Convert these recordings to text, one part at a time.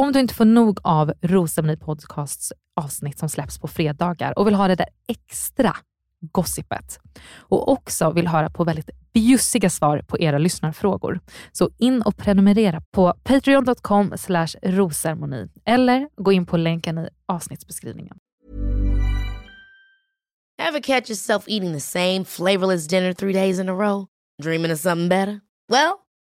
Om du inte får nog av Rosceremoni Podcasts avsnitt som släpps på fredagar och vill ha det där extra gossipet och också vill höra på väldigt bjussiga svar på era lyssnarfrågor. Så in och prenumerera på patreon.com rosermoni eller gå in på länken i avsnittsbeskrivningen. Have catch yourself eating the same flavorless dinner three days in a row? Dreaming of something better? Well,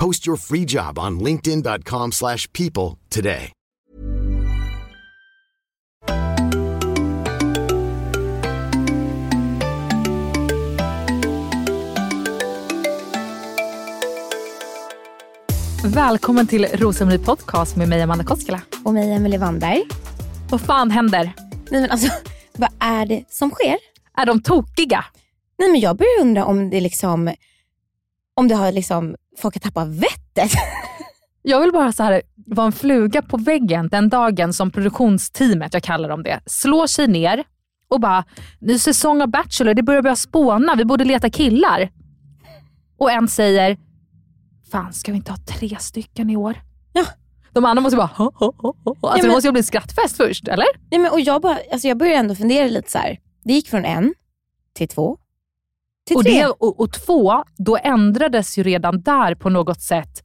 Post your free job on linkedin.com/people slash people today. Välkommen till Rosceremoni Podcast med mig Amanda Koskela. Och mig Emelie Wannberg. Vad fan händer? Nej men alltså, vad är det som sker? Är de tokiga? Nej men jag börjar undra om det liksom, om det har liksom, folk har tappat vettet. Jag vill bara så här vara en fluga på väggen den dagen som produktionsteamet, jag kallar dem det, slår sig ner och bara, ny säsong av Bachelor, det börjar börja spåna, vi borde leta killar. Och en säger, fan ska vi inte ha tre stycken i år? Ja. De andra måste bara, ho, ho, ho. Alltså men- det måste ju bli skrattfest först, eller? Nej men och jag bara, alltså jag börjar ändå fundera lite så här. det gick från en till två, till Och, tre. det, och, och två, då ändrades ju redan där på något sätt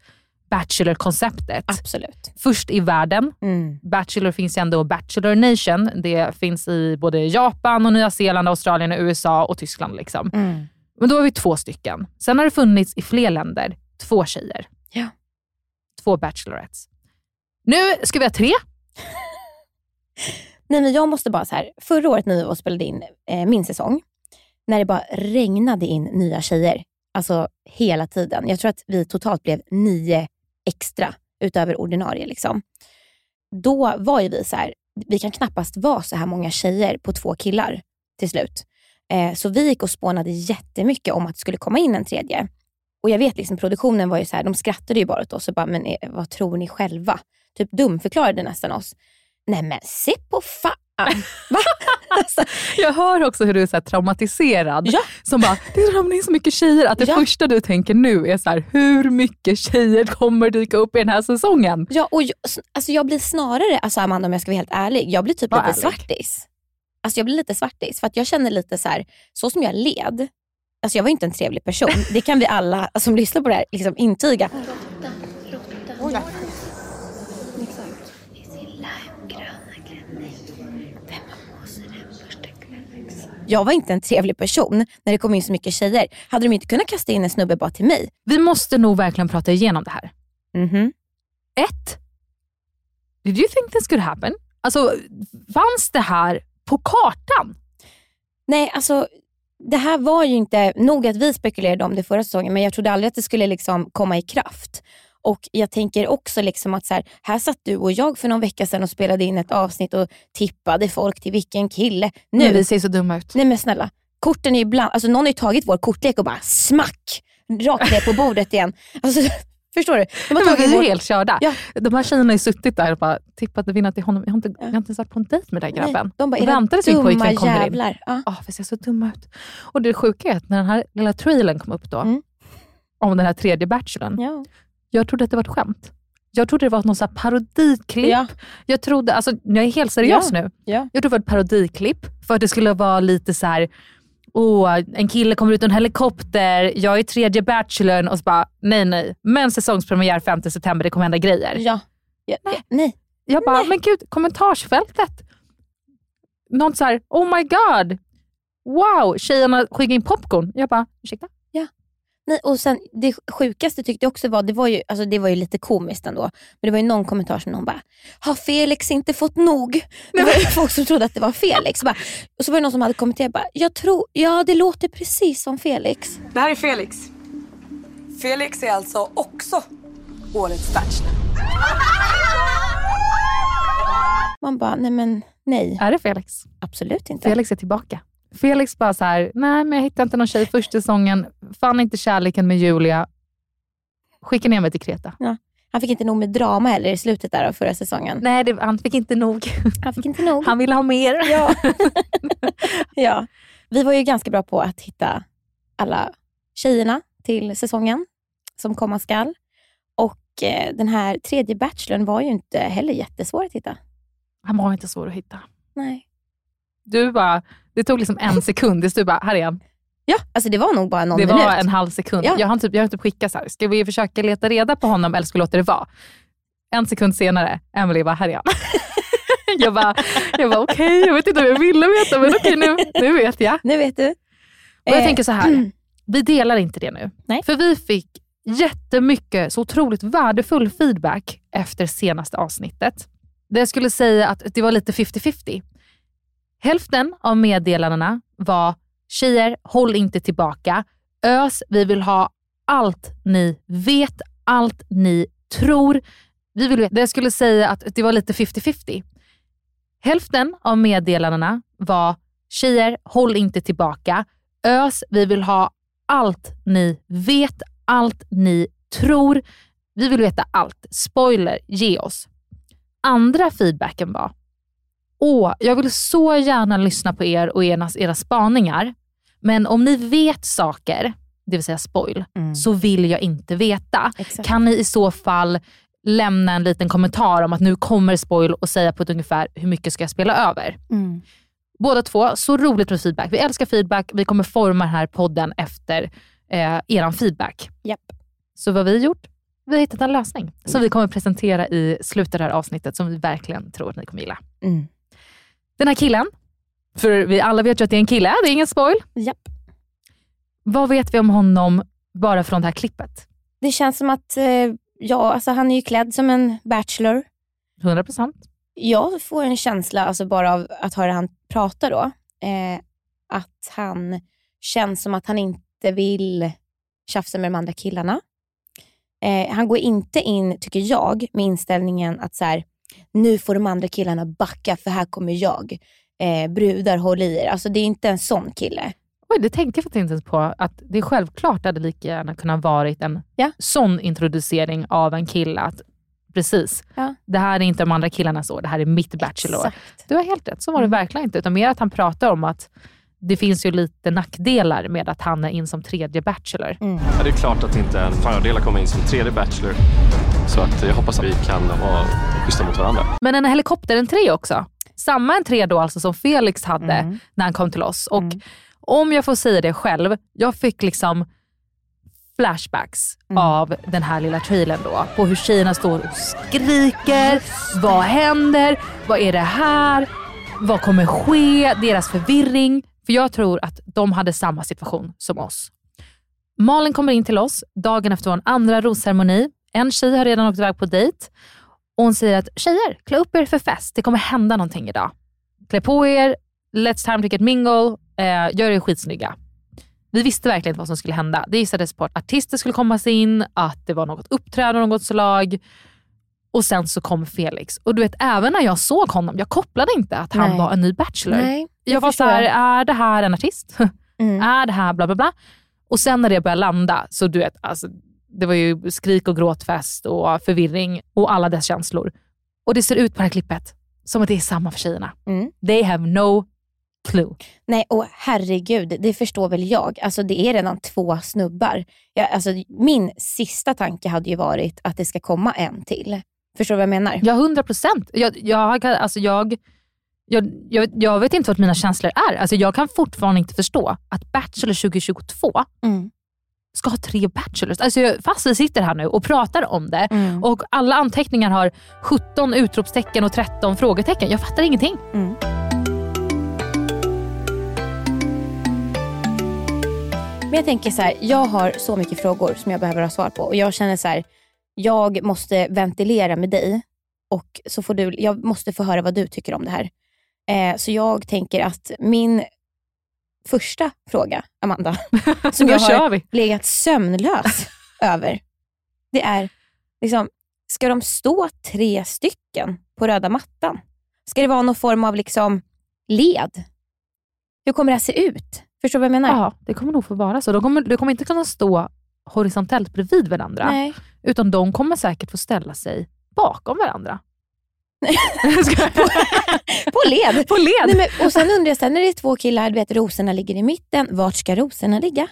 Bachelor-konceptet. Absolut. Först i världen, Mm. Bachelor finns ju ändå Bachelor Nation. Det finns i både Japan, och Nya Zeeland, Australien, och USA och Tyskland. Liksom. Mm. Men då har vi två stycken. Sen har det funnits i fler länder två tjejer. Ja. Två Bachelorettes. Nu ska vi ha tre. Nej men jag måste bara så här. förra året när vi var och spelade in eh, min säsong, när det bara regnade in nya tjejer, alltså hela tiden. Jag tror att vi totalt blev nio extra utöver ordinarie. Liksom. Då var ju vi så här, vi kan knappast vara så här många tjejer på två killar till slut. Eh, så vi gick och spånade jättemycket om att det skulle komma in en tredje. Och jag vet liksom produktionen var ju så här, de skrattade ju bara åt oss och bara, men eh, vad tror ni själva? Typ dumförklarade nästan oss. Nej men se på fan. Alltså, Jag hör också hur du är så traumatiserad. Ja. Som bara, det ramlar in så mycket tjejer. Att det Ja. första du tänker nu är så här, hur mycket tjejer kommer dyka upp i den här säsongen? ja, och jag, alltså jag blir snarare, alltså Amanda om jag ska vara helt ärlig, jag blir typ Var lite ärlig. svartis. Alltså jag blir lite svartis för att jag känner lite så här, så som jag led, alltså jag var inte en trevlig person. Det kan vi alla som lyssnar på det här liksom intyga. Jag var inte en trevlig person när det kom in så mycket tjejer. Hade de inte kunnat kasta in en snubbe bara till mig? Vi måste nog verkligen prata igenom det här. Mhm. Ett, did you think this could happen? Alltså, fanns det här på kartan? Nej, alltså det här var ju inte, nog att vi spekulerade om det förra säsongen, men jag trodde aldrig att det skulle liksom komma i kraft. Och jag tänker också liksom att så här, här satt du och jag för någon vecka sedan och spelade in ett avsnitt och tippade folk till vilken kille. Nu, Nej, vi ser så dumma ut. nej men snälla, korten är ju bland, alltså någon har ju tagit vår kortlek och bara smack, rakt ner på bordet igen. Alltså, förstår du? De har men vi är vår, helt körda. Ja. De här tjejerna har ju suttit där och bara tippat och vinnat till honom. Jag har inte, jag har inte ens varit på en dejt med den där grabben. nej, de bara, väntade dumma pojkvän kommer in. jävlar. Ja. Oh, vi ser så dumma ut. Och det sjuka är att när den här lilla trailern kom upp då, Mm. om den här tredje bachelorn, Ja. Jag trodde att det var ett skämt. Jag trodde det var någon så här parodiklipp. Ja. Jag trodde, alltså jag är helt seriös Ja. nu. Ja. Jag trodde det var ett parodiklipp för att det skulle vara lite så här. Åh, en kille kommer ut ur en helikopter, jag är tredje bachelorn och så bara, nej nej. Men säsongspremiär 5 september, det kommer hända grejer. Ja. Ja. ja. Nej. Jag bara, men gud, kommentarsfältet. Någon så här, oh my god, wow, tjejerna skickar in popcorn. Jag bara, ursäkta? Nej, och sen det sjukaste tyckte jag också var, det var ju, alltså det var ju lite komiskt ändå, men det var ju någon kommentar som någon bara, har Felix inte fått nog? Det var ju folk som trodde att det var Felix. Bara, och så var det någon som hade kommenterat, bara, jag tror, ja det låter precis som Felix. Det här är Felix. Felix är alltså också årets Bachelor. Man bara, nej men nej, Är det Felix? absolut inte. Felix är tillbaka. Felix bara så här, nej men jag hittade inte någon tjej första säsongen, fann inte kärleken med Julia, skicka ner mig till Kreta. Han fick inte nog med drama heller i slutet där av förra säsongen. Nej, det, han fick inte nog. Han fick inte nog. Han ville ha mer. Ja. ja. Vi var ju ganska bra på att hitta alla tjejerna till säsongen som komma skall. Och eh, den här tredje bachelorn var ju inte heller jättesvår att hitta. Han var inte svår att hitta. Nej. Du bara, det tog liksom en sekund, tills du bara, här är han. Ja, alltså det var nog bara någon Det minut. var en halv sekund. Ja. Jag har typ, jag har typ skickat så här, ska vi försöka leta reda på honom eller ska vi låta det vara? En sekund senare, Emily bara, här är han. jag bara, jag bara okej, jag vet inte om jag ville veta, men okej nu, nu vet jag. Nu vet du. Och jag Eh, tänker så här, vi delar inte det nu. Nej. För vi fick jättemycket, så otroligt värdefull feedback efter senaste avsnittet. Där jag skulle säga att det var lite 50-50. Hälften av meddelandena var “Tjejer, håll inte tillbaka. Ös, vi vill ha allt ni vet, allt ni tror. Vi vill veta. Jag skulle säga att det var lite 50-50. Hälften av meddelandena var “Tjejer, håll inte tillbaka. Ös, vi vill ha allt ni vet, allt ni tror. Vi vill veta allt. Spoiler, ge oss. Andra feedbacken var, åh, jag vill så gärna lyssna på er och era, era spaningar, men om ni vet saker, det vill säga spoil, Mm. så vill jag inte veta. Exakt. Kan ni i så fall lämna en liten kommentar om att nu kommer spoil och säga på ett ungefär hur mycket ska jag spela över? Mm. Båda två, så roligt med feedback. Vi älskar feedback. Vi kommer forma den här podden efter eh, er feedback. Japp. Så vad vi har gjort? Vi har hittat en lösning som vi kommer presentera i slutet av det här avsnittet som vi verkligen tror att ni kommer gilla. Mm. Den här killen, för vi alla vet ju att det är en kille, det är ingen spoil. Japp. Vad vet vi om honom bara från det här klippet? Det känns som att eh, ja, alltså han är ju klädd som en bachelor. 100 procent. Jag får en känsla alltså bara av att höra han prata då, eh, att han känns som att han inte vill tjafsa med de andra killarna. Eh, han går inte in, tycker jag, med inställningen att så här, nu får de andra killarna backa för här kommer jag. Eh, brudar, håll i er. Alltså det är inte en sån kille. Oj, det tänkte jag faktiskt inte ens på. Att det är självklart hade lika gärna kunnat varit en Ja. sån introducering av en kille. Att precis, Ja. det här är inte de andra killarnas år, det här är mitt bachelor. Exakt. Du har helt rätt, så var det Mm. verkligen inte. Utan mer att han pratar om att det finns ju lite nackdelar med att han är in som tredje bachelor. Mm. Ja, det är klart att det inte är en fördel att komma in som tredje bachelor. Så att jag hoppas att vi kan vara schyssta mot varandra. Men en helikopterentré också. Samma entré då alltså som Felix hade Mm. när han kom till oss. Och Mm. om jag får säga det själv, jag fick liksom flashbacks Mm. av den här lilla trailern då. På hur tjejerna står och skriker. Vad händer? Vad är det här? Vad kommer ske? Deras förvirring. För jag tror att de hade samma situation som oss. Malin kommer in till oss dagen efter vår andra rosceremoni. En tjej har redan åkt iväg på dejt och hon säger att tjejer, klä upp er för fest. Det kommer hända någonting idag. Klä på er, let's time to get mingle, eh, gör er skitsnygga. Vi visste verkligen inte vad som skulle hända. Det gissades på att artister skulle komma in, att det var något uppträdande av något slag. Och sen så kom Felix. Och du vet, även när jag såg honom, jag kopplade inte att han Nej. var en ny Bachelor. Nej, jag var förstår. så här, är det här en artist? Mm. är det här bla bla bla? Och sen när det började landa, så du vet, alltså, det var ju skrik och gråtfest och förvirring och alla dess känslor. Och det ser ut på det här klippet som att det är samma för tjejerna. Mm. They have no clue. Nej, och herregud, det förstår väl jag. Alltså det är redan två snubbar. Jag, alltså, min sista tanke hade ju varit att det ska komma en till. Förstår du vad jag menar? Ja, hundra procent. Jag, jag, alltså jag, jag, jag, jag vet inte vad mina känslor är. Alltså jag kan fortfarande inte förstå att Bachelor 2022 Mm. Ska ha tre Bachelors. Alltså jag, fast vi sitter här nu och pratar om det Mm. och alla anteckningar har 17 utropstecken och 13 frågetecken. Jag fattar ingenting. Mm. Men jag tänker så här, jag har så mycket frågor som jag behöver ha svar på och jag känner så här, jag måste ventilera med dig och så får du, jag måste få höra vad du tycker om det här. Eh, så jag tänker att min första fråga, Amanda, som jag har vi. legat sömnlös över, det är, liksom, ska de stå tre stycken på röda mattan? Ska det vara någon form av liksom led? Hur kommer det här se ut? Förstår du vad jag menar? Ja, det kommer nog få vara så. De kommer, de kommer inte kunna stå horisontellt bredvid varandra. Nej. Utan de kommer säkert få ställa sig bakom varandra. På led. På led. Nej, men, och sen undrar jag, sen när det är två killar, du vet rosorna ligger i mitten, vart ska rosorna ligga?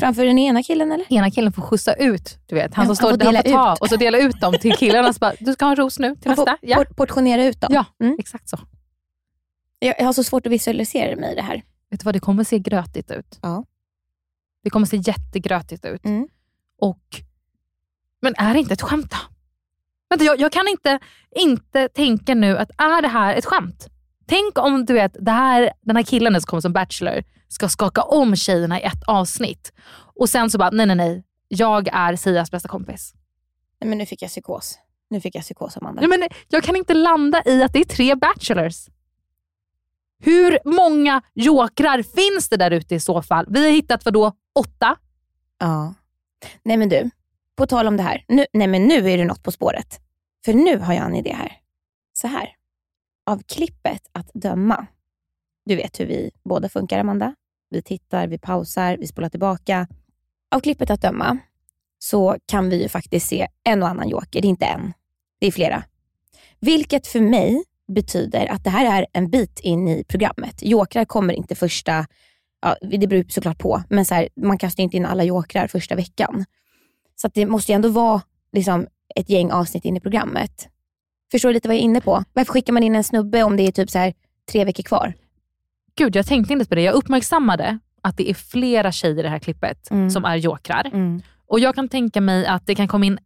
Framför den ena killen eller? Ena killen får skjutsa ut, du vet. Han som står han dela får ta ut. och så dela ut dem till killarna. Så bara, du ska ha en ros nu till nästa. Ja, por- portionera ut dem. ja Mm. exakt så. Jag, jag har så svårt att visualisera mig i det här. Vet du vad, det kommer se grötigt ut. Ja. Det kommer se jättegrötigt ut. Mm. Och, men är det inte ett skämt då? Vänta, jag, jag kan inte, inte tänka nu att är det här ett skämt? Tänk om du vet, det här, den här killen som kommer som bachelor ska skaka om tjejerna i ett avsnitt och sen så bara, nej nej nej, jag är Sias bästa kompis. Nej, men nu fick jag psykos. Nu fick jag psykos, Amanda. Nej, men jag kan inte landa i att det är tre bachelors. Hur många jokrar finns det där ute i så fall? Vi har hittat vad då åtta? Ja. Nej men du, på tal om det här. Nu, nej men nu är det något på spåret. För nu har jag en idé här. Så här. Av klippet att döma. Du vet hur vi båda funkar, Amanda. Vi tittar, vi pausar, vi spolar tillbaka. Av klippet att döma så kan vi ju faktiskt se en och annan joker. Det är inte en, det är flera. Vilket för mig betyder att det här är en bit in i programmet. Jokrar kommer inte första ja, det beror såklart på, men så här, man kastar inte in alla jokrar första veckan. Så att det måste ju ändå vara liksom, ett gäng avsnitt in i programmet. Förstår du lite vad jag är inne på? Varför skickar man in en snubbe om det är typ så här tre veckor kvar? Gud, jag tänkte inte på det. Jag uppmärksammade att det är flera tjejer i det här klippet Mm. som är jokrar. Mm. Och jag kan tänka mig att det kan komma in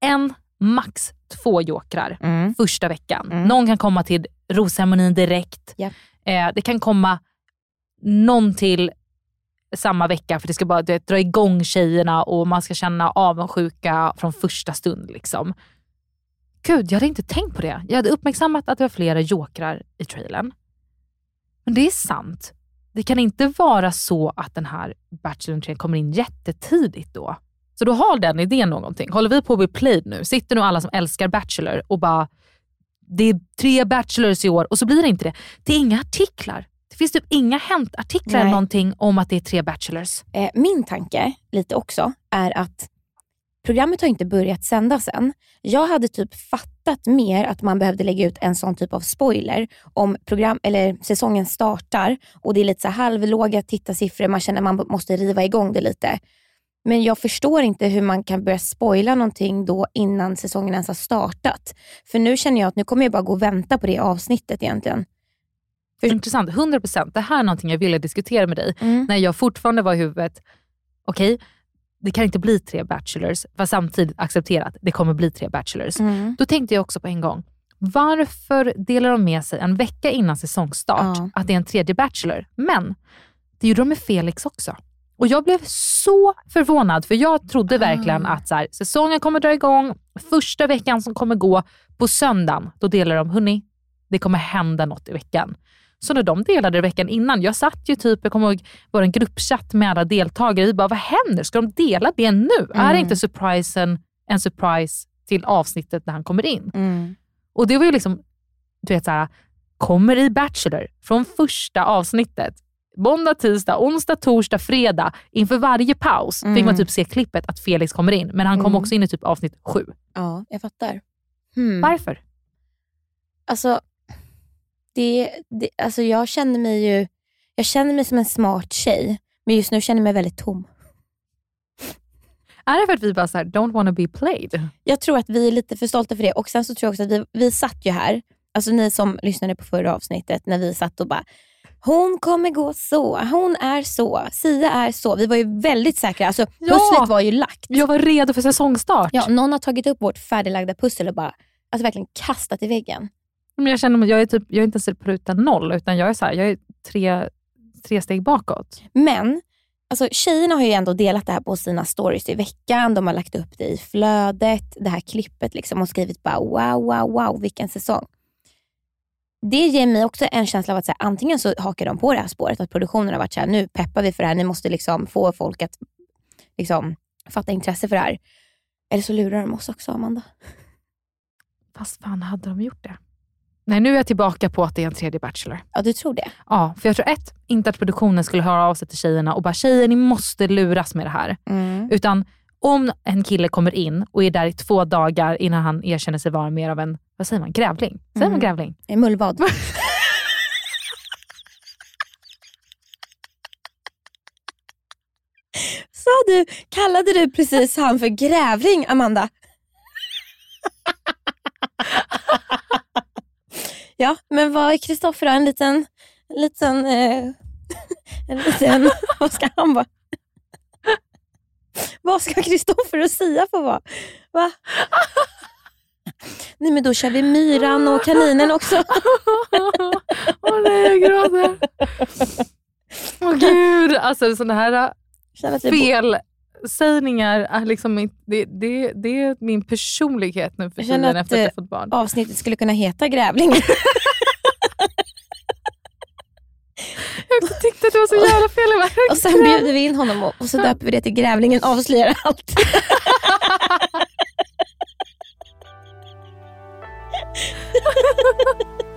en, max två jokrar Mm. första veckan. Mm. Någon kan komma till rosceremonin direkt. Japp. Eh, det kan komma någon till samma vecka för det ska bara du vet, dra igång tjejerna och man ska känna avundsjuka från första stund. Liksom. Gud, jag hade inte tänkt på det. Jag hade uppmärksammat att det var flera jokrar i trailern. Men det är sant. Det kan inte vara så att den här Bachelor kommer in jättetidigt då. Så då har den idén någonting. Håller vi på att bli played nu? Sitter nu alla som älskar Bachelor och bara, det är tre Bachelors i år och så blir det inte det. Det är inga artiklar. Det finns typ inga Hänt-artiklar eller någonting om att det är tre Bachelors. Eh, min tanke, lite också, är att programmet har inte börjat sändas än. Jag hade typ fattat mer att man behövde lägga ut en sån typ av spoiler om program, eller säsongen startar och det är lite så halvlåga tittarsiffror, man känner att man måste riva igång det lite. Men jag förstår inte hur man kan börja spoila någonting då innan säsongen ens har startat. För nu känner jag att nu kommer jag bara gå och vänta på det avsnittet egentligen. För- Intressant, 100%. Det här är någonting jag ville diskutera med dig Mm. när jag fortfarande var i huvudet, okej, det kan inte bli tre Bachelors, fast samtidigt acceptera att det kommer bli tre Bachelors. Mm. Då tänkte jag också på en gång, Varför delar de med sig en vecka innan säsongstart Ja. att det är en tredje Bachelor? Men det gjorde de med Felix också. Och jag blev så förvånad för jag trodde verkligen att så här, säsongen kommer dra igång, första veckan som kommer gå, på söndagen, då delar de, hörni, det kommer hända något i veckan. Så när de delade det veckan innan, jag satt ju typ, jag kommer ihåg vår gruppchatt med alla deltagare, vi bara vad händer? Ska de dela det nu? Är inte surprisen en surprise till avsnittet när han kommer in? Mm. Och det var ju liksom, du vet såhär, kommer i Bachelor från första avsnittet. Måndag, tisdag, onsdag, torsdag, fredag. Inför varje paus fick man typ se klippet att Felix kommer in, men han kom Mm. också in i typ avsnitt sju. Ja, jag fattar. Hmm. Varför? Alltså, det, det, alltså jag känner mig ju jag känner mig som en smart tjej, men just nu känner jag mig väldigt tom. Är det för att vi bara såhär, don't wanna be played? Jag tror att vi är lite för stolta för det och sen så tror jag också att vi, vi satt ju här, alltså ni som lyssnade på förra avsnittet, när vi satt och bara hon kommer gå så, hon är så, Sia är så. Vi var ju väldigt säkra. Alltså, Ja. Pusslet var ju lagt. Jag var redo för säsongstart. Ja, någon har tagit upp vårt färdiglagda pussel och bara alltså, verkligen kastat i väggen. Men jag känner att jag är, typ, jag är inte ens på ruta noll, utan jag är, så här, jag är tre, tre steg bakåt. Men alltså, tjejerna har ju ändå delat det här på sina stories i veckan. De har lagt upp det i flödet, det här klippet liksom, och skrivit bara wow, wow, wow, vilken säsong. Det ger mig också en känsla av att så här, antingen så hakar de på det här spåret, att produktionen har varit så här, nu peppar vi för det här, ni måste liksom få folk att liksom, fatta intresse för det här. Eller så lurar de oss också, Amanda. Fast fan hade de gjort det? Nej, nu är jag tillbaka på att det är en tredje Bachelor. Ja, du tror det? Ja, för jag tror ett, inte att produktionen skulle höra av sig till tjejerna och bara tjejer ni måste luras med det här. Mm. Utan om en kille kommer in och är där i två dagar innan han erkänner sig vara mer av en, vad säger man, grävling? Säger man Mm. grävling? En mullvad. Sa du, kallade du precis han för grävling, Amanda? ja, men vad är Kristoffer? En liten, en liten, eh, en liten, vad ska han vara? vad ska Kristoffer och Sia få vara? Va? Nej men då kör vi myran och kaninen också. Åh nej, jag gråter. Åh gud, alltså sådana här Känner felsägningar är liksom det, det, det är min personlighet nu för tiden efter att jag eh, fått barn. avsnittet skulle kunna heta grävling. Jag tyckte att det var så jävla fel. Jag bara, och sen bjuder vi in honom och, och så döper vi det till grävlingen avslöjar allt.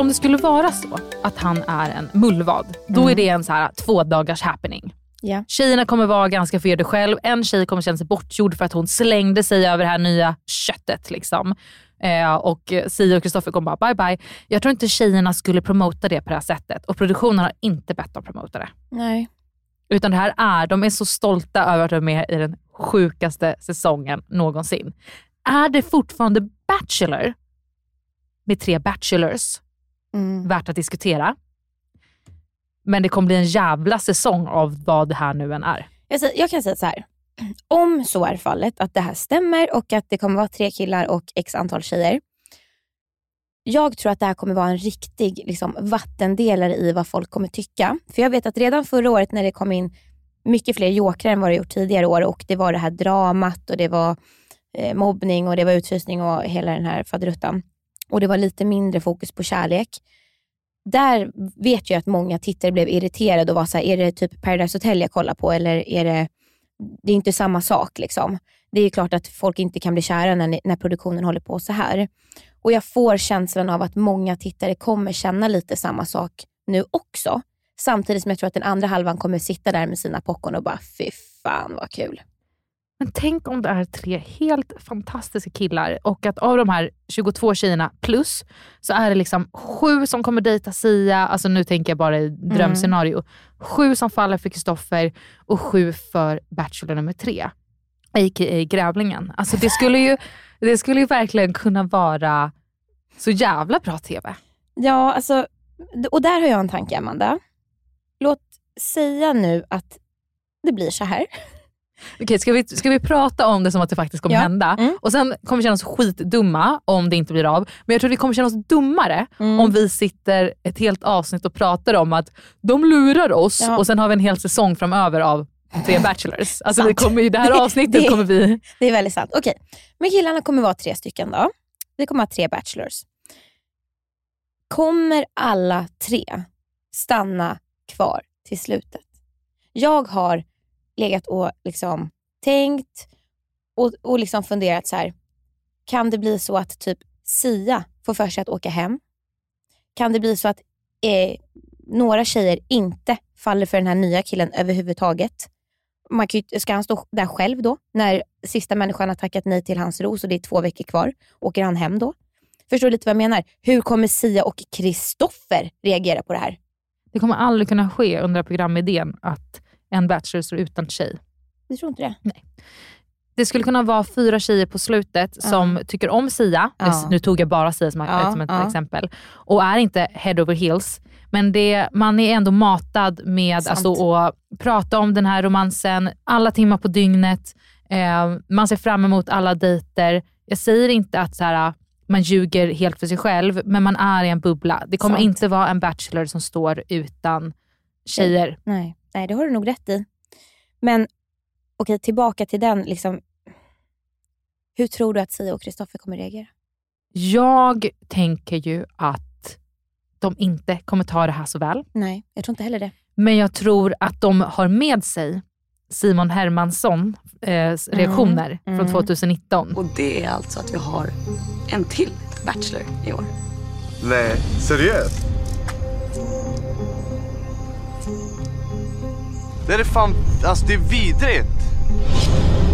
Om det skulle vara så att han är en mullvad, då är det en så här två dagars happening. Ja. Tjejerna kommer vara ganska för dig själv. En tjej kommer känna sig bortgjord för att hon slängde sig över det här nya köttet. Liksom. Eh, och Sia och Kristoffer kommer bara bye bye. Jag tror inte tjejerna skulle promota det på det här sättet och produktionen har inte bett dem promota det. Nej. Utan det här är, de är så stolta över att de är med i den sjukaste säsongen någonsin. Är det fortfarande Bachelor med tre Bachelors Mm. värt att diskutera? Men det kommer bli en jävla säsong av vad det här nu än är. Jag, jag kan säga så här. Om så är fallet, att det här stämmer och att det kommer vara tre killar och x antal tjejer. Jag tror att det här kommer vara en riktig liksom, vattendelare i vad folk kommer tycka. För jag vet att redan förra året när det kom in mycket fler jokrar än vad det gjort tidigare år och det var det här dramat och det var eh, mobbning och det var utfrysning och hela den här faderuttan. Och det var lite mindre fokus på kärlek. Där vet jag att många tittare blev irriterade och var så här, är det typ Paradise Hotel jag kollar på eller är det, det är inte samma sak liksom. Det är klart att folk inte kan bli kära när, när produktionen håller på så här. Och jag får känslan av att många tittare kommer känna lite samma sak nu också. Samtidigt som jag tror att den andra halvan kommer sitta där med sina popcorn och bara, fy fan vad kul. Men tänk om det är tre helt fantastiska killar och att av de här 22 tjejerna plus så är det liksom sju som kommer dejta Sia, alltså nu tänker jag bara i drömscenario. Sju som faller för Kristoffer och sju för Bachelor nummer tre. A.k.a. Grävlingen. Alltså det skulle ju, det skulle ju verkligen kunna vara så jävla bra TV. Ja, alltså, och där har jag en tanke Amanda. Låt säga nu att det blir så här. Okej, ska vi, ska vi prata om det som att det faktiskt kommer Ja. hända? Mm. Och Sen kommer vi känna oss skitdumma om det inte blir av. Men jag tror vi kommer känna oss dummare Mm. om vi sitter ett helt avsnitt och pratar om att de lurar oss Ja. och sen har vi en hel säsong framöver av tre bachelors. Alltså Sant. kommer, det här Det- avsnittet det- kommer vi... Det är väldigt sant. Okej, men killarna kommer vara tre stycken då. Vi kommer ha tre bachelors. Kommer alla tre stanna kvar till slutet? Jag har legat och liksom tänkt och, och liksom funderat så här. Kan det bli så att typ Sia får för sig att åka hem? Kan det bli så att eh, några tjejer inte faller för den här nya killen överhuvudtaget? Man kan ju, ska han stå där själv då? När sista människan har tackat nej till hans ros och det är två veckor kvar. Åker han hem då? Förstår du lite vad jag menar? Hur kommer Sia och Kristoffer reagera på det här? Det kommer aldrig kunna ske under programidén att en bachelor står utan tjej. Vi tror inte det. Det skulle kunna vara fyra tjejer på slutet som tycker om Sia. Ja. Nu tog jag bara Sia som, Ja, som ett exempel. Och är inte head over heels. Men det, man är ändå matad med Sant. att prata om den här romansen alla timmar på dygnet. Eh, man ser fram emot alla dejter. Jag säger inte att så här, man ljuger helt för sig själv, men man är i en bubbla. Det kommer Sant. inte vara en bachelor som står utan tjejer. Nej, nej det har du nog rätt i. Men okej, tillbaka till den. Liksom, hur tror du att Sia och Kristoffer kommer reagera? Jag tänker ju att de inte kommer ta det här så väl. Nej, jag tror inte heller det. Men jag tror att de har med sig Simon Hermansson eh, reaktioner Mm, från mm. 2019. Och det är alltså att vi har en till Bachelor i år. Nej, seriöst? Det är fan, alltså det är vidrigt.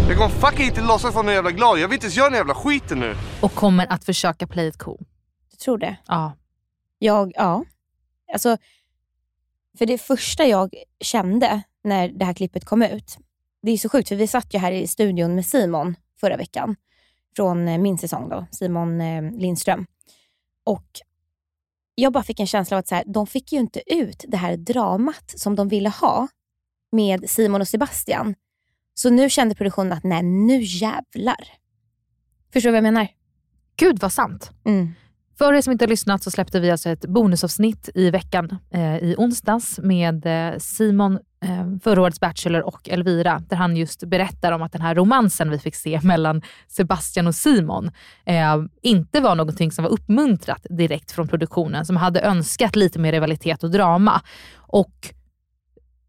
Jag kommer fucking inte låtsas vara någon jävla glad. Jag vill inte ens göra den jävla skiten nu. Och kommer att försöka play it cool. Du tror det? Ja. Jag, ja. Alltså, för det första jag kände när det här klippet kom ut, det är så sjukt för vi satt ju här i studion med Simon förra veckan, från eh, min säsong då, Simon eh, Lindström. Och jag bara fick en känsla av att så här, de fick ju inte ut det här dramat som de ville ha med Simon och Sebastian. Så nu kände produktionen att nej, nu jävlar. Förstår du vad jag menar? Gud vad sant. Mm. För er som inte har lyssnat så släppte vi alltså ett bonusavsnitt i veckan eh, i onsdags med eh, Simon, eh, förra årets Bachelor och Elvira, där han just berättar om att den här romansen vi fick se mellan Sebastian och Simon eh, inte var någonting som var uppmuntrat direkt från produktionen, som hade önskat lite mer rivalitet och drama. Och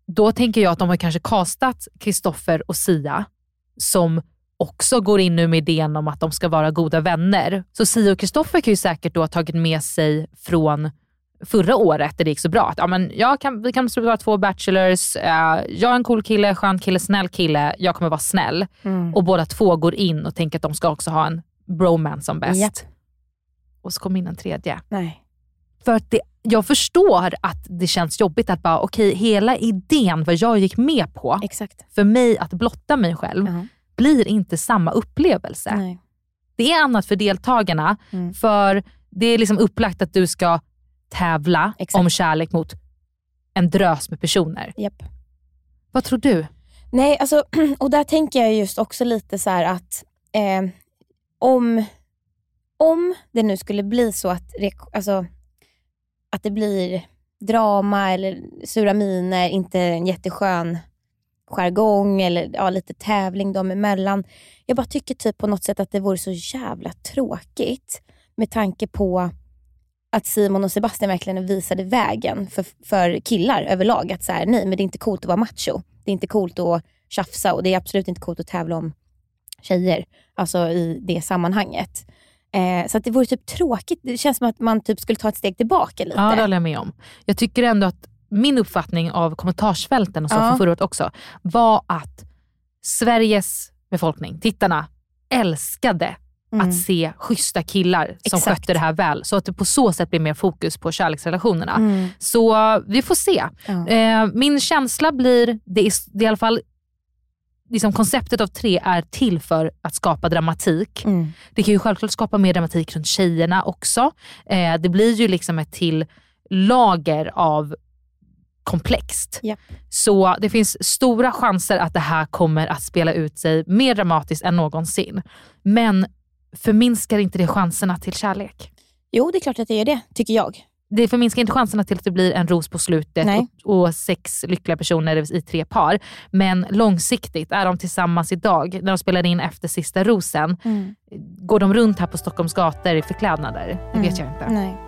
då tänker jag att de har kanske castat Kristoffer och Sia som också går in nu med idén om att de ska vara goda vänner. Så Sia och Kristoffer kan ju säkert då ha tagit med sig från förra året där det gick så bra. Att, ja, men jag kan, vi kan vara två bachelors, eh, jag är en cool kille, skön kille, snäll kille, jag kommer vara snäll. Mm. Och båda två går in och tänker att de ska också ha en bromance som bäst. Japp. Och så kommer in en tredje. Nej. För att det, jag förstår att det känns jobbigt att bara, okej, hela idén vad jag gick med på, Exakt. för mig att blotta mig själv, Ja. blir inte samma upplevelse. Nej. Det är annat för deltagarna, Mm. för det är liksom upplagt att du ska tävla Exakt. om kärlek mot en drös med personer. Japp. Vad tror du? Nej, alltså, och där tänker jag just också lite så att eh, om, om det nu skulle bli så att, alltså, att det blir drama eller sura miner, inte en jätteskön jargong eller ja, lite tävling dem emellan. Jag bara tycker typ på något sätt att det vore så jävla tråkigt med tanke på att Simon och Sebastian verkligen visade vägen för, för killar överlag. Att så här, nej, men det är inte coolt att vara macho. Det är inte coolt att tjafsa och det är absolut inte coolt att tävla om tjejer. Alltså i det sammanhanget. Eh, så att det vore typ tråkigt. Det känns som att man typ skulle ta ett steg tillbaka lite. Ja, det håller jag med om. Jag tycker ändå att min uppfattning av kommentarsfälten och så Ja. från förra året också, var att Sveriges befolkning, tittarna, älskade Mm. att se schyssta killar som Exakt. skötte det här väl. Så att det på så sätt blir mer fokus på kärleksrelationerna. Mm. Så vi får se. Ja. Eh, min känsla blir, det är, det är i alla fall, liksom konceptet av tre är till för att skapa dramatik. Mm. Det kan ju självklart skapa mer dramatik runt tjejerna också. Eh, det blir ju liksom ett till lager av komplext. Ja. Så det finns stora chanser att det här kommer att spela ut sig mer dramatiskt än någonsin. Men förminskar inte det chanserna till kärlek? Jo, det är klart att det gör det, tycker jag. Det förminskar inte chanserna till att det blir en ros på slutet och, och sex lyckliga personer i tre par. Men långsiktigt, är de tillsammans idag, när de spelar in efter sista rosen, går de runt här på Stockholms gator i förklädnader? Det vet jag inte. Nej.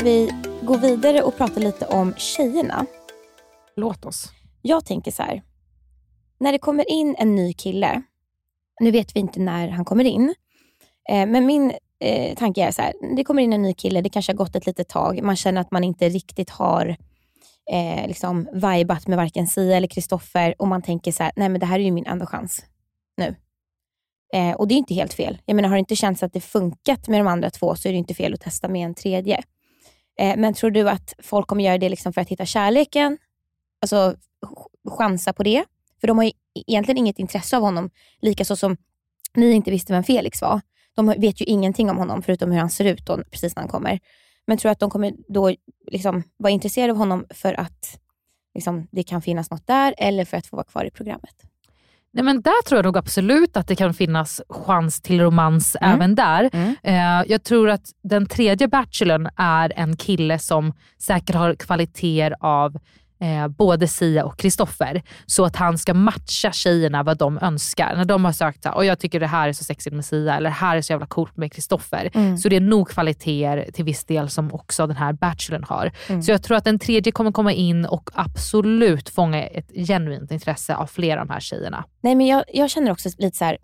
Ska vi gå vidare och prata lite om tjejerna? Låt oss. Jag tänker så här. När det kommer in en ny kille, nu vet vi inte när han kommer in, eh, men min eh, tanke är så här. Det kommer in en ny kille, det kanske har gått ett litet tag, man känner att man inte riktigt har eh, liksom vibat med varken Sia eller Kristoffer och man tänker så här, nej men det här är ju min enda chans nu. Eh, och det är inte helt fel. Jag menar, har det inte känts att det funkat med de andra två så är det inte fel att testa med en tredje. Eh, men tror du att folk kommer göra det liksom för att hitta kärleken? Alltså chansa på det? För de har ju e-, egentligen inget intresse av honom, likaså som ni inte visste vem Felix var. De vet ju ingenting om honom förutom hur han ser ut då, precis när han kommer. Men tror du att de kommer då liksom vara intresserade av honom för att liksom, det kan finnas något där eller för att få vara kvar i programmet? Nej, men där tror jag nog absolut att det kan finnas chans till romans Mm. även där. Eh, jag tror att den tredje bachelorn är en kille som säkert har kvaliteter av eh, både Sia och Kristoffer. Så att han ska matcha tjejerna vad de önskar. När de har sökt och jag tycker det här är så sexigt med Sia eller det här är så jävla coolt med Kristoffer. Mm. Så det är nog kvaliteter till viss del som också den här bachelorn har. Mm. Så jag tror att den tredje kommer komma in och absolut fånga ett genuint intresse av flera av de här tjejerna. Nej men jag, jag känner också lite så här.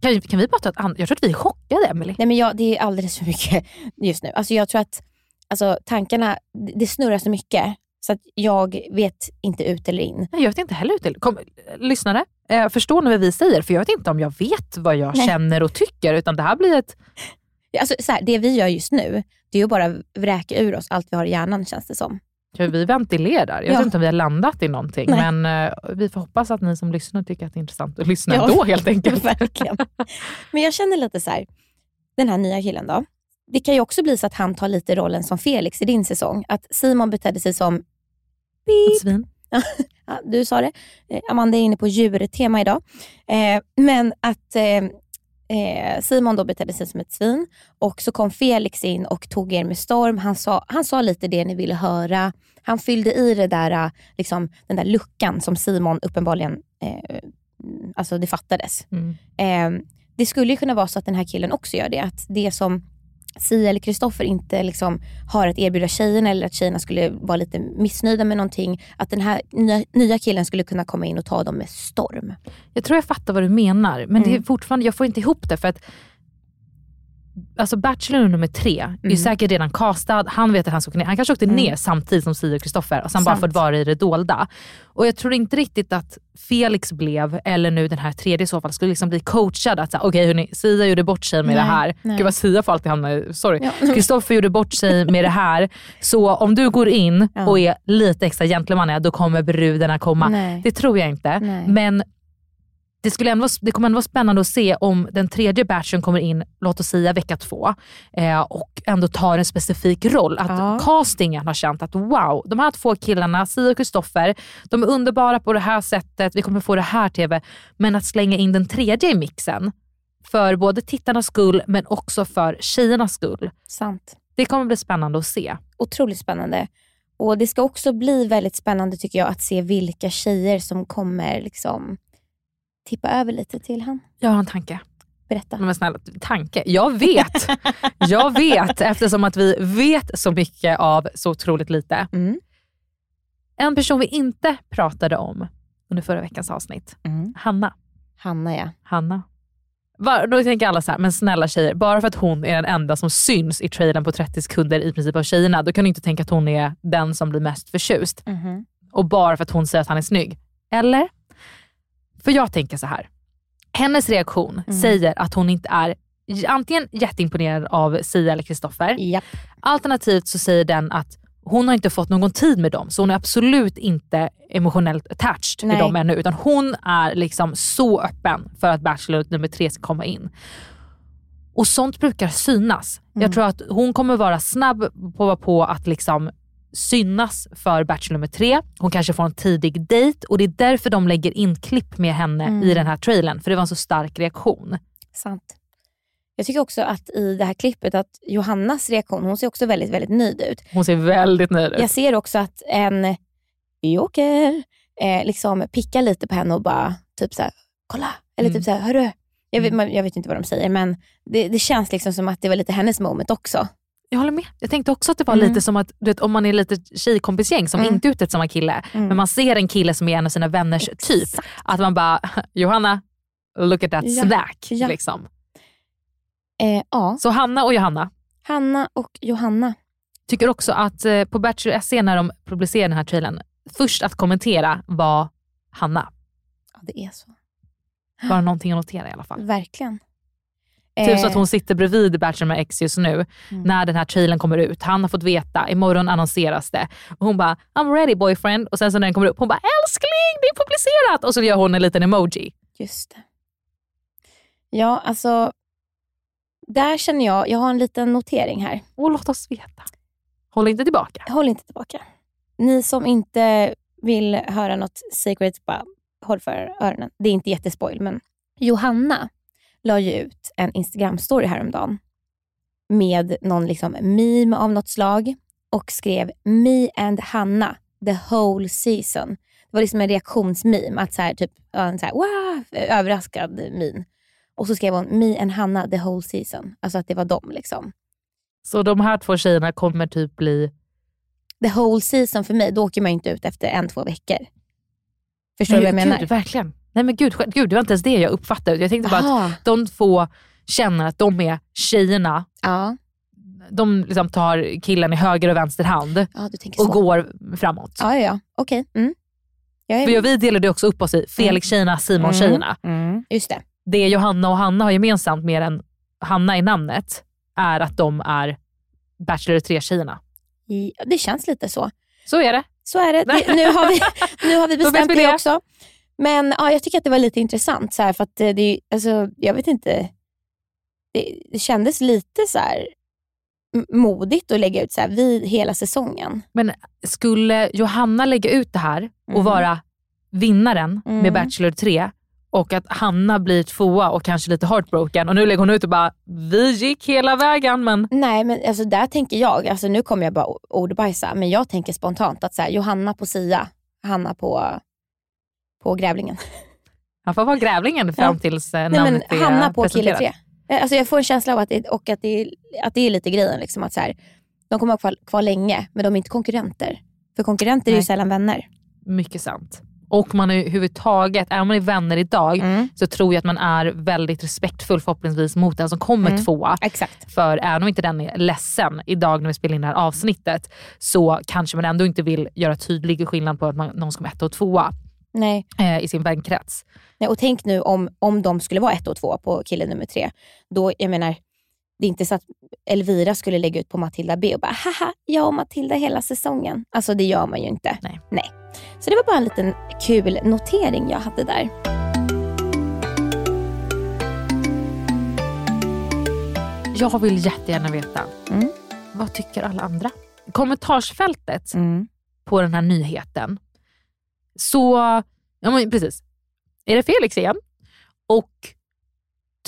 Kan, kan vi bara ta ett annat? Jag tror att vi är chockade Emily. Nej men jag, det är alldeles för mycket just nu. Alltså jag tror att alltså, tankarna, det snurrar så mycket så att jag vet inte ut eller in. Nej, jag vet inte heller ut till. Kom, lyssnare, eh, förstår ni vad vi säger? För jag vet inte om jag vet vad jag Nej. känner och tycker. Utan det här blir ett... Alltså, så här, det vi gör just nu, det är ju bara att vräka ur oss allt vi har i hjärnan känns det som. För vi ventilerar. Jag Ja. vet inte om vi har landat i någonting. Nej. Men eh, vi får hoppas att ni som lyssnar tycker att det är intressant att lyssna Ja. ändå helt enkelt. Verkligen. Men jag känner lite så här, den här nya killen då. Det kan ju också bli så att han tar lite rollen som Felix i din säsong. Att Simon betedde sig som... Ett svin. Ja, du sa det. Eh, Amanda är inne på djurtema idag. Eh, men att eh, eh, Simon då betedde sig som ett svin och så kom Felix in och tog er med storm. Han sa, han sa lite det ni ville höra. Han fyllde i det där, eh, liksom, den där luckan som Simon uppenbarligen, eh, alltså det fattades. Mm. Det skulle ju kunna vara så att den här killen också gör det. Att det som Sia eller Kristoffer inte liksom har att erbjuda tjejerna eller att tjejerna skulle vara lite missnöjda med någonting. Att den här nya, nya killen skulle kunna komma in och ta dem med storm. Jag tror jag fattar vad du menar, men det är Mm. fortfarande, jag får inte ihop det. för att Alltså Bachelor nummer tre är Mm. säkert redan castad, han vet att han ska åka ner. Han kanske åkte Mm. ner samtidigt som Sia och Kristoffer och sen bara Sant. fått vara i det dolda. Och jag tror inte riktigt att Felix blev, eller nu den här tredje i så fall, skulle liksom bli coachad att säga, okej hörni, Sia gjorde bort sig med Nej, det här. nej. Gud vad Sia får alltid hamna i, sorry. Ja. Kristoffer gjorde bort sig med det här. Så om du går in Ja. och är lite extra gentleman, då kommer brudarna komma. Nej. Det tror jag inte. Men det, skulle ändå, det kommer ändå vara spännande att se om den tredje batchen kommer in, låt oss säga vecka två, eh, och ändå tar en specifik roll. Att Ja. castingen har känt att wow, de här två killarna, Sia och Kristoffer, de är underbara på det här sättet, vi kommer få det här TV. Men att slänga in den tredje i mixen, för både tittarnas skull men också för tjejernas skull. Sant. Det kommer bli spännande att se. Otroligt spännande. Och Det ska också bli väldigt spännande tycker jag att se vilka tjejer som kommer liksom tippa över lite till han. Jag har en tanke. Berätta. Men snälla, tanke. Jag vet. Jag vet eftersom att vi vet så mycket av så otroligt lite. Mm. En person vi inte pratade om under förra veckans avsnitt. Mm. Hanna. Hanna ja. Hanna. Va- Då tänker alla så här, men snälla tjejer, bara för att hon är den enda som syns i trailern på 30 sekunder i princip av tjejerna, då kan du inte tänka att hon är den som blir mest förtjust. Mhm. Och bara för att hon säger att han är snygg. Eller? För jag tänker så här. Hennes reaktion Mm. säger att hon inte är antingen jätteimponerad av Sia eller Kristoffer. Japp. Alternativt så säger den att hon har inte fått någon tid med dem, så hon är absolut inte emotionellt attached med dem ännu. Utan hon är liksom så öppen för att Bachelor nummer tre ska komma in. Och sånt brukar synas. Mm. Jag tror att hon kommer vara snabb på, på att liksom synas för Bachelor nummer tre. Hon kanske får en tidig dejt och det är därför de lägger in klipp med henne Mm. i den här trailern. För det var en så stark reaktion. Sant. Jag tycker också att i det här klippet att Johannas reaktion, hon ser också väldigt, väldigt nöjd ut. Hon ser väldigt nöjd ut. Jag ser också att en joker eh, liksom pickar lite på henne och bara typ så här, kolla. Eller Mm. typ så här, hörru. Jag vet, man- jag vet inte vad de säger men det, det känns liksom som att det var lite hennes moment också. Jag håller med. Jag tänkte också att det var Mm. lite som att du vet, om man är lite tjejkompisgäng som Mm. inte är ute samma kille, Mm. men man ser en kille som är en av sina vänners typ. Att man bara, Johanna, look at that Ja. snack. Ja. Liksom. Eh, ja. Så Hanna och Johanna Hanna och Johanna. tycker också att eh, på Bachelor SC när de publicerade den här trailern, först att kommentera var Hanna. Ja, det är så. Bara någonting att notera i alla fall. Verkligen. Typ så Eh, att hon sitter bredvid Bachelor med X just nu Mm. när den här trailern kommer ut. Han har fått veta, imorgon annonseras det. Och hon bara, I'm ready boyfriend. Och sen så när den kommer upp, hon bara, älskling det är publicerat. Och så gör hon en liten emoji. Just det. Ja, alltså. Där känner jag, jag har en liten notering här. Och låt oss veta. Håll inte tillbaka. Håll inte tillbaka. Ni som inte vill höra något secret, bara håll för öronen. Det är inte jättespoil, men Johanna la ju ut en Instagram-story häromdagen med någon liksom meme av något slag och skrev Me and Hanna the whole season. Det var liksom en reaktionsmeme, att så här, typ, en så här, wow, överraskad min. Och så skrev hon me and Hanna the whole season. Alltså att det var dem liksom. Så de här två tjejerna kommer typ bli... The whole season för mig, då åker man inte ut efter en, två veckor. Förstår Nej, du vad jag menar? Gud, verkligen. Nej men gud, gud, det var inte ens det jag uppfattade. Jag tänkte bara Aha. att de två känner att de är tjejerna. Ja. De liksom tar killen i höger och vänster hand Ja, och så. går framåt. Ja, ja, ja. okej. Mm. Jag är- För vi delade också upp oss i Felix-tjejerna, Simon-tjejerna. Mm. Just det. Det Johanna och Hanna har gemensamt mer än Hanna i namnet är att de är Bachelor 3-tjejerna. I- ja, Det känns lite så. Så är det. Så är det. det nu, har vi, nu har vi bestämt vi det. också. Men ja, jag tycker att det var lite intressant. Så här, för att eh, det, alltså, jag vet inte. Det, det kändes lite så här modigt att lägga ut så här, vid hela säsongen. Men skulle Johanna lägga ut det här och Mm. vara vinnaren Mm. med Bachelor 3 och att Hanna blir tvåa och kanske lite heartbroken och nu lägger hon ut och bara vi gick hela vägen men Nej, men alltså, där tänker jag, alltså, nu kommer jag bara ordbajsa, men jag tänker spontant att så här, Johanna på Sia, Hanna på, på Grävlingen. han får vara grävlingen fram Ja. tills eh, Nej, men namnet är Hanna på kille presenterat. 3. Eh, Alltså, jag får en känsla av att det, och att det, att det är lite grejen. Liksom, att så här, de kommer att vara kvar, kvar länge, men de är inte konkurrenter. För konkurrenter är ju Nej. sällan vänner. Mycket sant. Och man är överhuvudtaget, även om man är vänner idag, Mm. så tror jag att man är väldigt respektfull förhoppningsvis mot den som kommer Mm. tvåa. Exakt. För även om inte den är ledsen idag när vi spelar in det här avsnittet så kanske man ändå inte vill göra tydlig skillnad på att man, någon ska vara etta och tvåa Nej. eh, i sin vänkrets. Nej, och tänk nu om, om de skulle vara ett och två på kille nummer tre. Då, jag menar, det är inte så att Elvira skulle lägga ut på Matilda B och bara haha, jag och Matilda hela säsongen. Alltså det gör man ju inte. Nej. Nej. Så det var bara en liten kul notering jag hade där. Jag vill jättegärna veta, Mm. vad tycker alla andra? Kommentarsfältet Mm. på den här nyheten, så, ja men precis, är det Felix igen? Och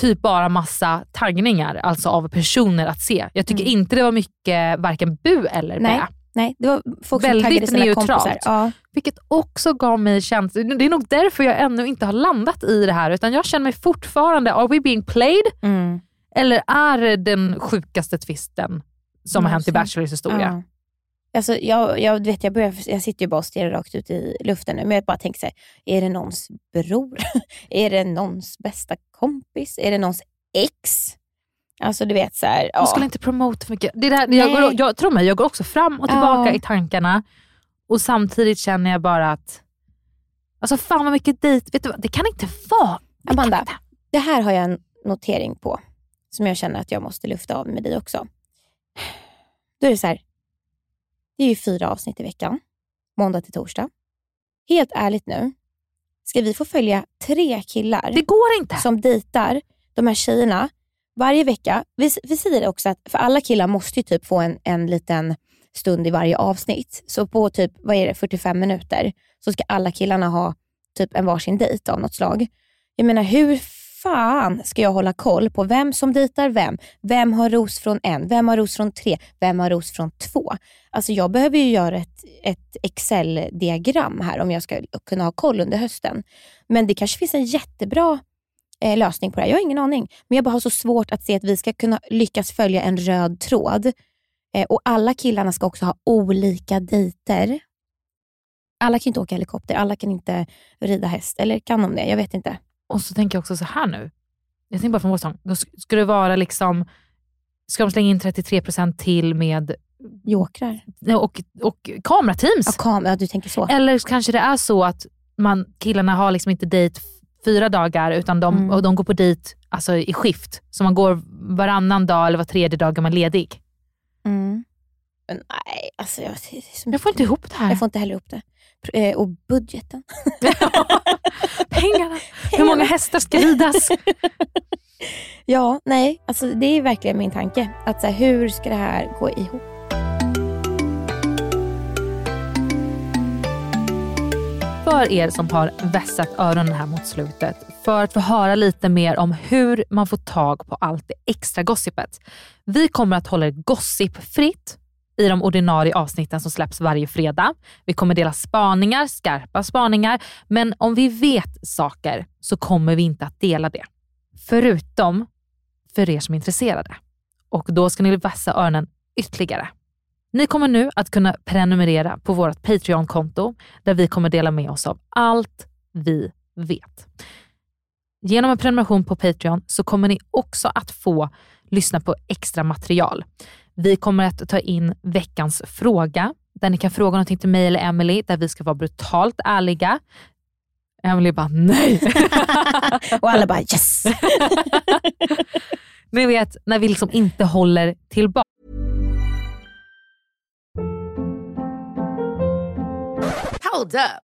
typ bara massa taggningar, alltså av personer att se. Jag tycker inte det var mycket varken bu eller bä. Mm. Nej, nej, det var folk som taggade Väldigt sina neutralt. kompisar. Ja. Vilket också gav mig känslan, det är nog därför jag ännu inte har landat i det här, utan jag känner mig fortfarande, are we being played? Mm. Eller är det den sjukaste twisten som har hänt i. Bachelors historia? Ja. Alltså, jag, jag, vet, jag, börjar, jag sitter ju bara och stirrar rakt ut i luften nu, men jag bara tänker så här, är det någons bror? är det någons bästa kompis? Är det någons ex? Alltså du vet så här, Jag ja. skulle inte promota för mycket. Det där, jag, går, jag tror mig, jag går också fram och tillbaka Ja. i tankarna och samtidigt känner jag bara att, alltså fan vad mycket dejt, vet du vad, det kan inte vara. Det Amanda, inte. det här har jag en notering på som jag känner att jag måste lyfta av med dig också. Då är det så här, det är ju fyra avsnitt i veckan, måndag till torsdag. Helt ärligt nu, ska vi få följa tre killar Det går inte. som dejtar de här tjejerna varje vecka. Vi, vi säger också att för alla killar måste ju typ få en, en liten stund i varje avsnitt. Så på typ, vad är det, 45 minuter så ska alla killarna ha typ en varsin dejt av något slag. Jag menar hur fan ska jag hålla koll på vem som dejtar vem? Vem har ros från en? Vem har ros från tre? Vem har ros från två? Alltså jag behöver ju göra ett, ett Excel-diagram här om jag ska kunna ha koll under hösten. Men det kanske finns en jättebra eh, lösning på det här. Jag har ingen aning. Men jag bara har så svårt att se att vi ska kunna lyckas följa en röd tråd. Eh, och alla killarna ska också ha olika dejter. Alla kan inte åka helikopter, alla kan inte rida häst. Eller kan de det? Jag vet inte. Och så tänker jag också så här nu. Jag tänker bara från vår säsong. Då sk- ska det vara liksom, ska de slänga in 33% till med Jokrar. och, och kamerateams? Ja, kam- ja, du tänker så. Eller kanske det är så att man, killarna har liksom inte dejt fyra dagar utan de, Mm. och de går på dejt alltså, i skift. Så man går varannan dag eller var tredje dag är man ledig. Mm. Men nej, alltså jag, Jag får inte ihop det här. Jag får inte heller ihop det. Eh, Och budgeten. Pengarna. Hur många hästar ska ridas? Ja, nej, alltså det är verkligen min tanke. Att så här, hur ska det här gå ihop? för er som har vässat öronen här mot slutet för att få höra lite mer om hur man får tag på allt det extra gossipet. Vi kommer att hålla det gossipfritt i de ordinarie avsnitten som släpps varje fredag. Vi kommer dela spaningar, skarpa spaningar, men om vi vet saker så kommer vi inte att dela det. Förutom för er som är intresserade. Och då ska ni vässa öronen ytterligare. Ni kommer nu att kunna prenumerera på vårt Patreon-konto där vi kommer dela med oss av allt vi vet. Genom en prenumeration på Patreon så kommer ni också att få lyssna på extra material. Vi kommer att ta in veckans fråga där ni kan fråga någonting till mig eller Emily där vi ska vara brutalt ärliga. Emily bara nej. Och alla bara yes. Ni vet när vi liksom inte håller tillbaka. Hold up.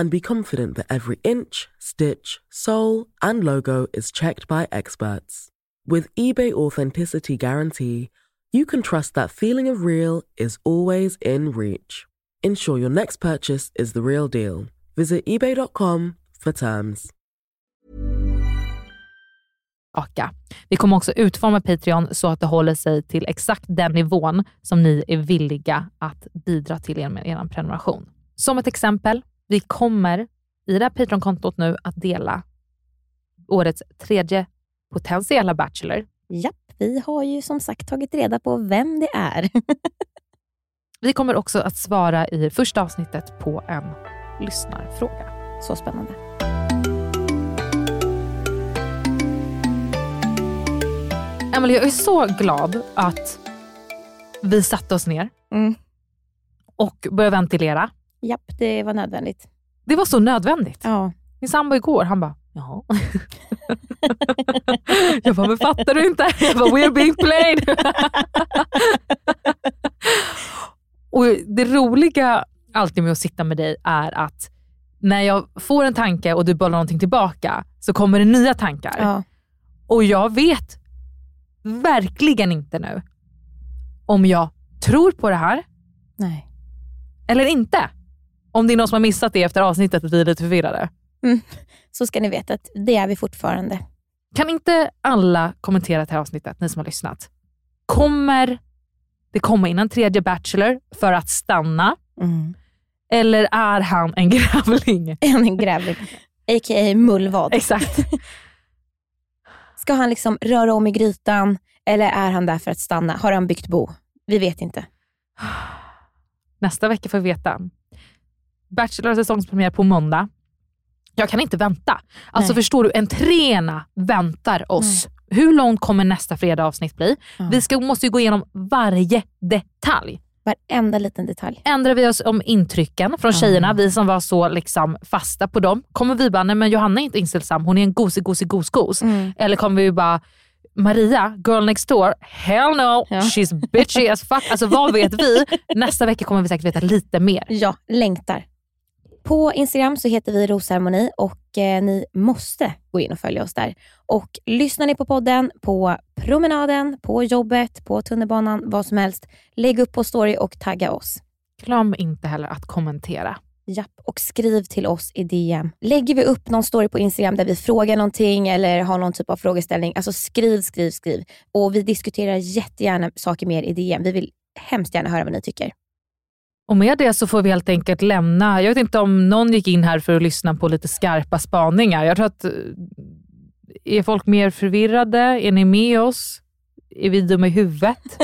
and be confident that every inch, stitch, sole, and logo is checked by experts. With eBay Authenticity Guarantee, you can trust that feeling of real is always in reach. Ensure your next purchase is the real deal. Visit eBay.com for terms. Vi kommer också utforma Patreon så att det håller sig till exakt den nivån som ni är villiga att bidra till er med er prenumeration. Som ett exempel, vi kommer i det här Patreon-kontot nu att dela årets tredje potentiella Bachelor. Japp, vi har ju som sagt tagit reda på vem det är. vi kommer också att svara i första avsnittet på en lyssnarfråga. Så spännande. Emelie, jag är så glad att vi satte oss ner mm. och började ventilera. Japp, det var nödvändigt. Det var så nödvändigt. Ja. Min sambo igår, han bara, jaha. jag bara, men fattar du inte? Jag bara, we're being played. och Det roliga alltid med att sitta med dig är att när jag får en tanke och du bollar någonting tillbaka så kommer det nya tankar. Ja. Och jag vet verkligen inte nu om jag tror på det här Nej. eller inte. Om det är någon som har missat det efter avsnittet vi är lite förvirrade. Mm. Så ska ni veta att det är vi fortfarande. Kan inte alla kommentera det här avsnittet, ni som har lyssnat? Kommer det komma in en tredje Bachelor för att stanna? Mm. Eller är han en grävling? En grävling, a.k.a. mullvad. Exakt. Ska han liksom röra om i grytan eller är han där för att stanna? Har han byggt bo? Vi vet inte. Nästa vecka får vi veta. Bachelor säsongspremiär på måndag. Jag kan inte vänta. Alltså Nej. förstår du, entréerna väntar oss hur långt kommer nästa fredag avsnitt bli? Vi ska, måste ju gå igenom varje detalj. Varenda liten detalj. Ändrar vi oss om intrycken från tjejerna, vi som var så liksom fasta på dem. Kommer vi bara, nej men Johanna är inte inställsam, hon är en gosig gosig gos-gos. Mm. Eller kommer vi bara, Maria, girl next door, hell no, she's bitchy as fuck. Alltså vad vet vi? Nästa vecka kommer vi säkert veta lite mer. Ja, längtar. På Instagram så heter vi Rosharmoni och eh, ni måste gå in och följa oss där. Och lyssnar ni på podden på promenaden, på jobbet, på tunnelbanan, vad som helst, lägg upp på story och tagga oss. Glöm inte heller att kommentera. Japp, och skriv till oss i DM. Lägger vi upp någon story på Instagram där vi frågar någonting eller har någon typ av frågeställning, alltså skriv, skriv, skriv. Och vi diskuterar jättegärna saker mer i DM. Vi vill hemskt gärna höra vad ni tycker. Och med det så får vi helt enkelt lämna, jag vet inte om någon gick in här för att lyssna på lite skarpa spaningar. Jag tror att, eh, är folk mer förvirrade? Är ni med oss? Är vi dumma i huvudet?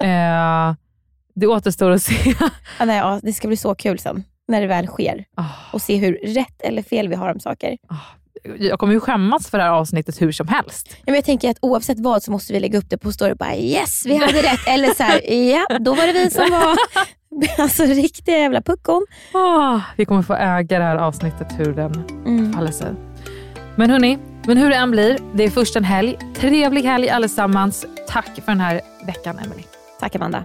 eh, det återstår att se. Ja, nej, ja, det ska bli så kul sen, när det väl sker. Och se hur rätt eller fel vi har om saker. Jag kommer ju skämmas för det här avsnittet hur som helst. Ja, men jag tänker att oavsett vad så måste vi lägga upp det på story och bara yes, vi hade rätt. Eller så här, ja, då var det vi som var alltså, riktiga jävla puckon. Ah, vi kommer få äga det här avsnittet hur den Mm. faller sig. Men hörni, men hur det än blir, det är först en helg. Trevlig helg allesammans. Tack för den här veckan Emily. Tack Amanda.